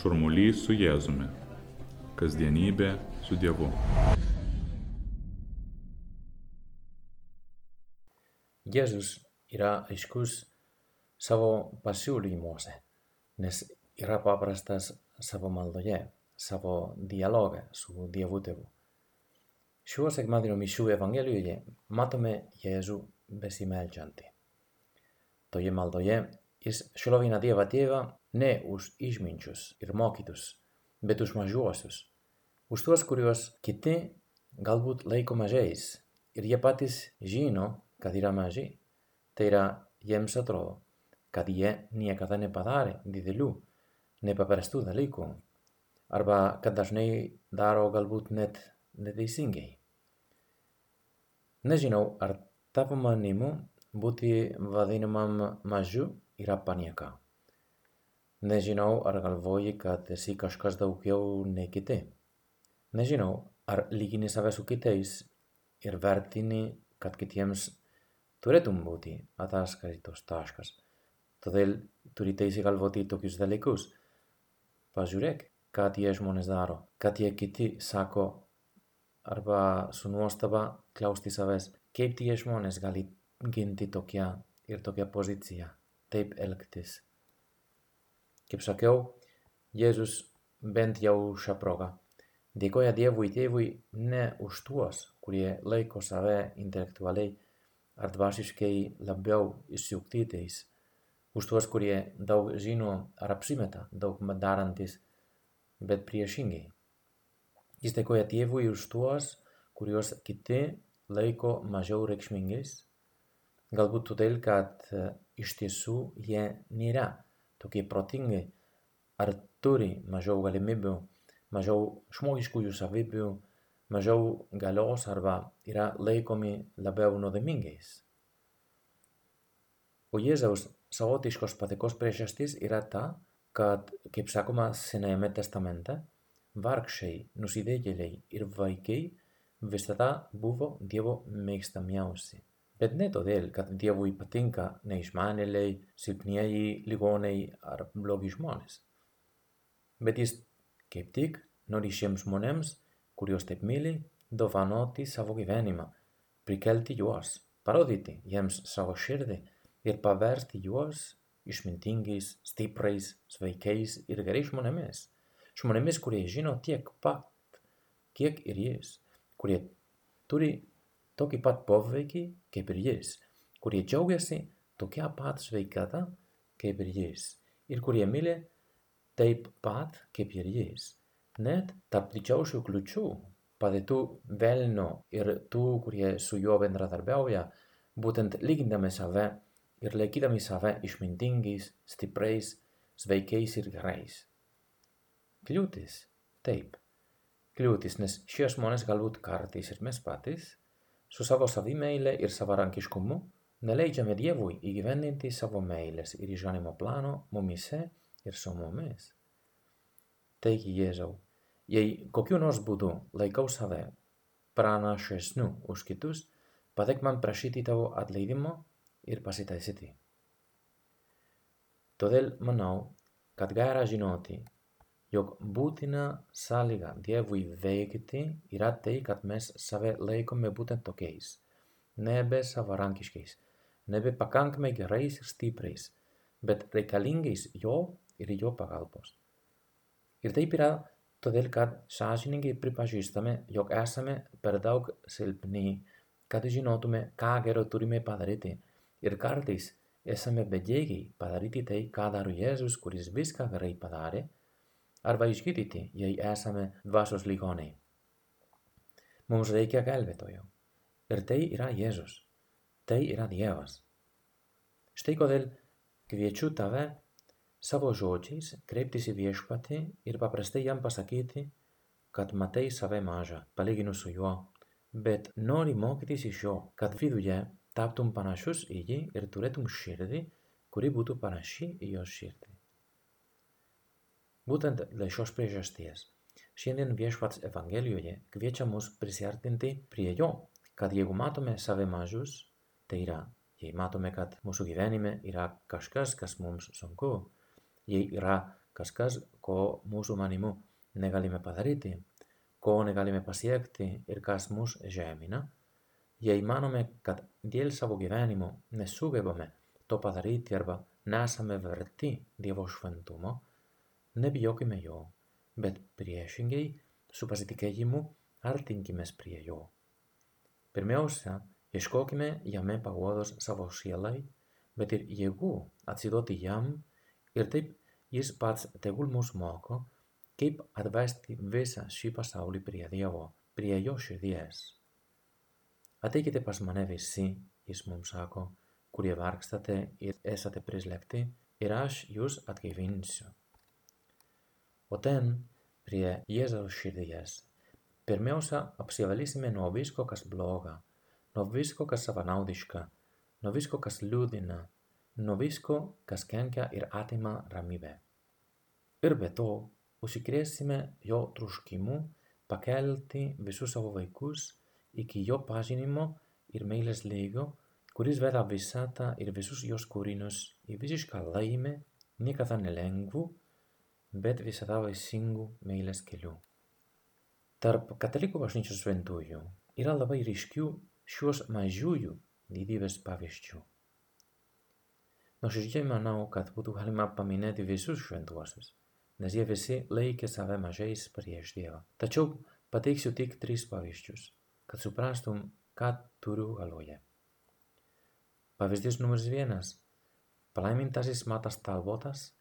Šurmulys su Jėzumi. Kasdienybė su Dievu. Jėzus yra aiškus savo pasiūlymuose, nes yra paprastas savo maldoje, savo dialoge su Dievu tėvu. Šiuo sekmadienio mišių evangelijoje matome Jėzų besimeldžiantį. Toje maldoje jis šlovina Dievą tėvą ne už išminčius ir mokytus, bet už mažuosius, už tuos, kuriuos kiti galbūt laiko mažais ir jie patys žino, kad yra maži. Tai yra, jiems atrodo, kad jie niekada nepadarė didelių, nepaprastų dalykų, arba kad dažnai daro galbūt net neteisingai. Nežinau, ar tavo manimu būti vadinamam mažu yra panieka. Nežinau, ar galvoji, kad esi kažkas daugiau nei kiti. Nežinau, ar lygini save su kitais ir vertini, kad kitiems turėtum būti ataskaitos taškas. Todėl turi teisę galvoti tokius dalykus. Pažiūrėk, ką tie žmonės daro, ką tie kiti sako, arba su nuostaba klausti savęs, kaip tie žmonės gali ginti tokią ir tokią poziciją, taip elgtis. Kaip sakiau, Jėzus bent jau šią progą dėkoja Dievui tėvui ne už tuos, kurie laiko save intelektualiai ar dvasiškai labiau išsiugdytais, už tuos, kurie daug žino ar apsimeta daug darantis, bet priešingai. Jis dėkoja tėvui už tuos, kuriuos kiti laiko mažiau reikšmingais, galbūt todėl, kad iš tiesų jie nėra tokie protingi ar turi mažiau galimybių, mažiau žmogiškųjų savybių, mažiau galios arba yra laikomi labiau nuodėmingais. O Jėzaus savotiškos patikos priežastis yra ta, kad, kaip sakoma Senajame testamente, vargšiai, nusidėjėliai ir vaikai visada buvo Dievo mėgstamiausi. Bet ne todėl, kad Dievui patinka neišmanėliai, silpnieji, ligoniai ar blogi žmonės. Bet jis kaip tik nori šiems žmonėms, kuriuos taip myli, dovanoti savo gyvenimą, prikelti juos, parodyti jiems savo širdį ir paversti juos išmintingais, stiprais, sveikais ir gerais žmonėmis. Žmonėmis, kurie žino tiek pat, kiek ir jis, kurie turi tokį pat poveikį kaip ir jis, kurie džiaugiasi tokia pat sveikata kaip ir jis ir kurie myli taip pat kaip ir jis. Net tarp didžiausių kliučių padėtų velnio ir tų, kurie su juo bendradarbiauja, būtent lygindami save ir laikydami save išmintingais, stipriais, sveikais ir gerais. Kliūtis, taip. Kliūtis, nes šie žmonės galbūt kartais ir mes patys su savo savimeile ir savarankiškumu neleidžiame Dievui įgyvendinti savo meilės ir išganimo plano mumise ir su mumis. Taigi, Jėzau, jei kokiu nors būdu laikau save pranašesniu už kitus, padėk man prašyti tavo atleidimo ir pasitaisyti. Todėl manau, kad gera žinoti, jog būtina sąlyga Dievui veikti yra tai, kad mes save laikome būtent tokiais, nebe savarankiškais, nebe pakankamai gerais ir stipriais, bet reikalingais jo ir jo pagalbos. Ir taip yra todėl, kad sąžiningai pripažįstame, jog esame per daug silpni, kad žinotume, ką gero turime padaryti. Ir kartais esame bedėgiai padaryti tai, ką daro Jėzus, kuris viską gerai padarė arba išgydyti, jei esame dvasios ligoniai. Mums reikia gelbėtojo. Ir tai yra Jėzus. Tai yra Dievas. Štai kodėl kviečiu tave savo žodžiais kreiptis į viešpatį ir paprastai jam pasakyti, kad matai save mažą, palyginus su juo, bet nori mokytis iš jo, kad viduje taptum panašus į jį ir turėtum širdį, kuri būtų panaši į jo širdį. Būtent dėl šios priežasties. Šiandien viešpats Evangelijoje kviečia mus prisartinti prie jo, kad jeigu matome save mažus, tai yra, jei matome, kad mūsų gyvenime yra kažkas, kas mums sunku, jei yra kažkas, ko mūsų manimu negalime padaryti, ko negalime pasiekti ir kas mus žemina, jei manome, kad dėl savo gyvenimo nesugebame to padaryti arba nesame verti Dievo šventumo, nebijokime jo, bet priešingai su pasitikėjimu artinkimės prie jo. Pirmiausia, ieškokime jame paguodos savo sielai, bet ir jėgų atsiduoti jam ir taip jis pats tegul mus moko, kaip atvesti visą šį pasaulį prie Dievo, prie jo širdies. Ateikite pas mane visi, jis mums sako, kurie vargstate ir esate prislėgti, ir aš jūs atgaivinsiu. O ten, prie Jėzaus širdies, pirmiausia apsivalysime nuo visko, kas bloga, nuo visko, kas savanaudiška, nuo visko, kas liūdina, nuo visko, kas kenkia ir atima ramybę. Ir be to, užsikrėsime jo truškimu pakelti visus savo vaikus iki jo pažinimo ir meilės lygio, kuris veda visatą ir visus jos kūrinius į visišką laimę, niekada nelengvų, bet visada vaisingų meilės kelių. Tarp katalikų bažnyčios šventųjų yra labai ryškių šios mažųjų didybės pavyzdžių. Nuoširdžiai manau, kad būtų galima paminėti visus šventuosius, nes jie visi laikė save mažais prieš Dievą. Tačiau pateiksiu tik tris pavyzdžius, kad suprastum, ką turiu galvoje. Pavyzdys numeris vienas - palaimintasis Matas Talbotas,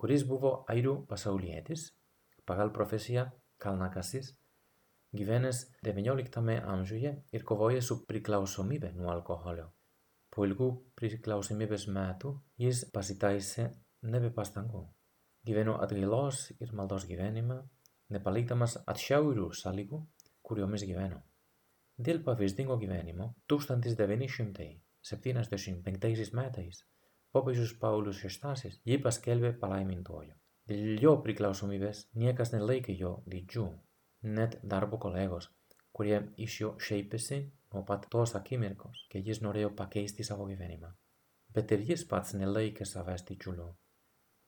kuris buvo airių pasaulietis, pagal profesiją kalnakasis, gyvenęs XIX amžiuje ir kovoja su priklausomybė nuo alkoholio. Po ilgų priklausomybės metų jis pasitaisė nebe pastangų. Gyveno atgailos ir maldos gyvenimą, nepalikdamas atšiaurių sąlygų, kuriomis gyveno. Dėl pavyzdingo gyvenimo 1975 metais popiežius Paulius VI jį paskelbė palaimintuoju. Dėl jo priklausomybės niekas nelaikė jo didžių, net darbo kolegos, kurie iš jo šeipėsi nuo pat tos akimirkos, kai jis norėjo pakeisti savo gyvenimą. Bet ir jis pats nelaikė savęs didžiuliu.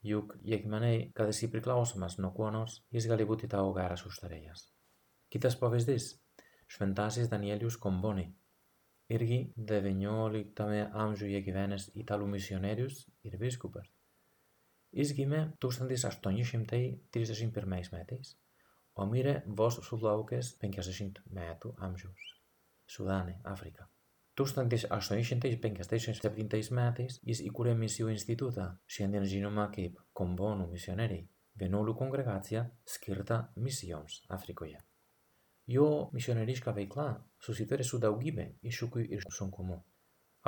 Juk jei manai, kad esi priklausomas nuo kuo nors, jis gali būti tavo geras užtarėjas. Kitas pavyzdys - šventasis Danielius Komboni, irgi XIX amžiuje gyvenęs italų misionierius ir viskupas. Jis gimė 1831 metais, o mirė vos sulaukęs 50 metų amžiaus. Sudane, Afrika. 1857 metais jis įkūrė misijų institutą, šiandien žinoma kaip Kombonų misionieriai, vienuolių kongregacija skirta misijoms Afrikoje. Jo misionieriška veikla susitarė su daugybė iššūkių ir sunkumų.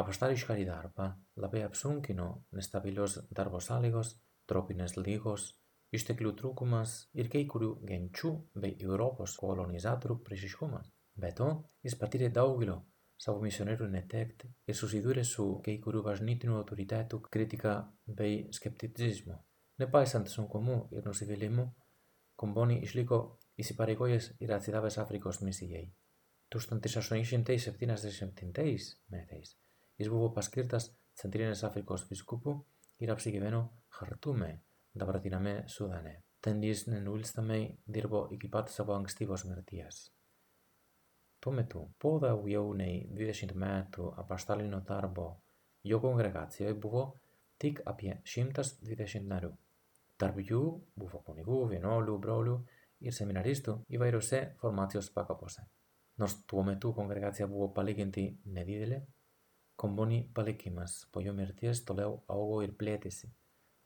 Apaštališką darbą labai apsunkino nestabilios darbo sąlygos, tropinės lygos, išteklių trūkumas ir kai kurių genčių bei Europos kolonizatorių priešiškumas. Be to, jis patyrė daugelio savo misionierių netekti ir susidūrė su kai kurių bažnytinių autoritetų kritika bei skepticizmu. Nepaisant sunkumų ir nusivylimų, Komboni išliko įsipareigojęs ir atsidavęs Afrikos misijai. 1877 metais jis buvo paskirtas Centrinės Afrikos viskupu ir apsigyveno Hartume, dabartiniame Sudane. Ten jis nenuilstamai dirbo iki pat savo ankstyvos mirties. Tuo metu, po daugiau nei 20 metų apaštalinio darbo, jo kongregacijoje buvo tik apie 120 narių. Tarp jų buvo kunigų, vienuolių, brolių ir seminaristų įvairiose formacijos pakopose. Nors tuo metu kongregacija buvo palyginti nedidelė, Komboni palikimas po jo mirties toliau augo ir plėtėsi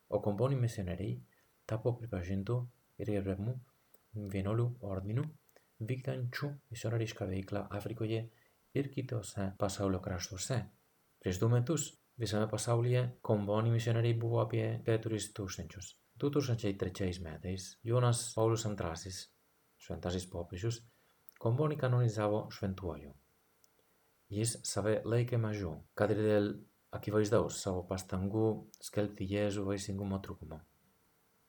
o Komboni misionieriai tapo pripažintų ir gerbiamų vienuolių ordinų vykdančių misionierišką veiklą Afrikoje ir kitose pasaulio kraštuose. Prieš du metus visame pasaulyje Komboni misionieriai buvo apie 4 tūkstančius. 2003 metais Jonas Paulus II, šventasis popiežius, Komboni kanonizavo šventuoju. Jis save laikė mažu, kad ir dėl akivaizdaus savo pastangų skelbti Jėzų vaisingumo trūkumo.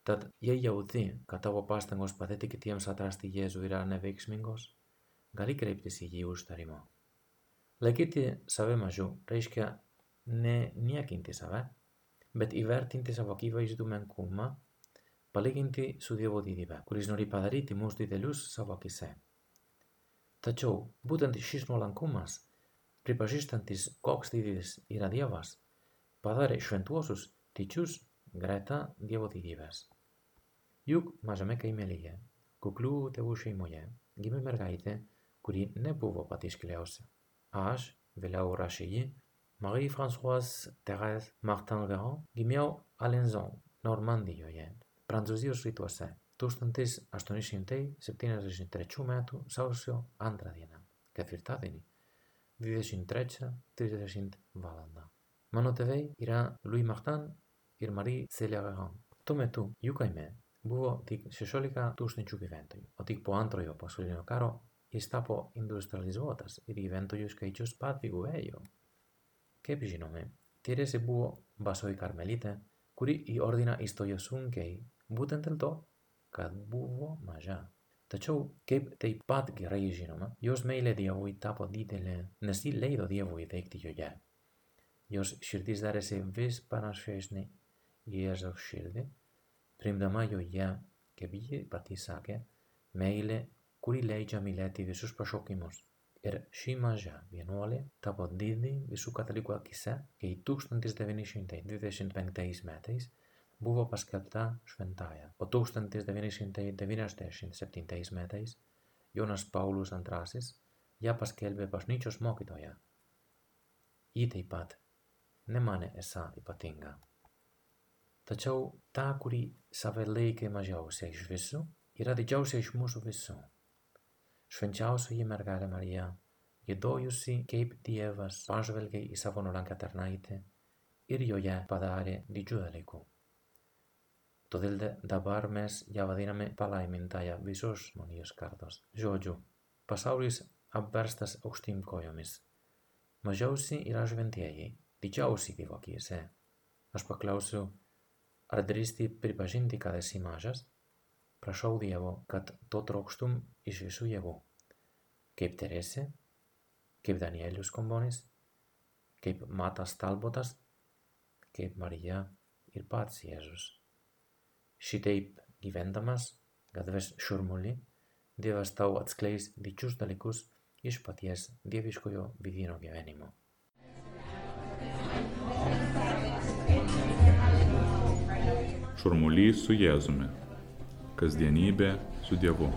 Tad jei jauti, kad tavo pastangos padėti kitiems atrasti Jėzų yra neveiksmingos, gali kreiptis į jį užtarimo. Laikyti save mažu reiškia ne niekinti save, bet įvertinti savo akivaizdų menkumą palyginti su Dievo didybė, kuris nori padaryti mus didelius savo akise. Tačiau būtent šis nuolankumas, pripažįstantis, koks didis yra Dievas, padarė šventuosius tyčius greta Dievo didybės. Juk mažame kaimelyje, kuklių tėvų šeimoje, gimė mergaitė, kuri nebuvo pati iškiliausia. Aš, vėliau rašė ji, Marie-Françoise Thérèse Martin Garon γυμιό Αλενζόν, Νορμάνδιο γεν. Πραντζοζίο Ρίτουασέ. Τούστον τη Αστονίσιον Τέι, σε Σεπτίνα Ζήν Τρετσούμε του, Σάουσιο Άντρα Διενά. Καθιρτά δίνει. Δίδεσιν Τρέτσα, Τρίδεσιν Βάλαντα. Μόνο τεβέ, Ιρά Λουί Μαχτάν, Ιρμαρή Σέλια Γαγόν. Το με του, Ιούκαϊμέ, Μπούω τη Σεσόλικα του στην Τσουκιβέντο. Ότι που άντρωιο, που ασχολείται ο Κάρο, Ιστάπο Ιντουστραλισμότα, Ιρ Ιβέντο Ιου και Ιτσου Πάτ Βιγουέλιο και επιγίνομαι, τήρε σε που βασό οι καρμελίτε, κουρί η όρδινα εις το γιοσούν και μπούτεν τελτό, καμπούβο μαζά. Τα τσόου, και τε πατ γραγί γίνομαι, γιο μέιλε διαβούι τάπο δίτελε, νεστή λέει το διαβούι δέκτη γιογιά. Γιο σιρτής δάρε σε βυσ παρασχέσνη, γιέζο σιρτή, γιογιά, και πήγε πατήσακε. Ir ši maža vienuolė tapo didį visų katalikų akise, kai 1925 metais buvo paskelbta šventaja, o 1997 metais Jonas Paulus II ją paskelbė bažnyčios mokytoja. Ji taip pat nemanė esą ypatinga. Tačiau ta, kuri save laikė mažiausia iš visų, yra didžiausia iš mūsų visų. Švenčiausioji mergelė Marija, gėdojusi kaip Dievas pažvelgė į savo nuolankę tarnaitę ir joje padarė didžių dalykų. Todėl dabar mes ją vadiname palaimintąją visos žmonijos kartos. Žodžiu, pasaulis apverstas aukštyn kojomis. Mažiausi yra šventieji, didžiausi Dievo akise. Aš paklausiu, ar drįsti pripažinti, kad esi mažas? Prašau Dievo, kad to trokštum iš visų jėgų. Kaip Teresė, kaip Danielius Kombonis, kaip Matas Talbotas, kaip Marija ir pats Jėzus. Šitaip gyvendamas, gatvės šurmulį, Dievas tau atskleis didžius dalykus iš paties dieviškojo vidinio gyvenimo. Šurmulys su Jėzumi. Kasdienybė su Dievu.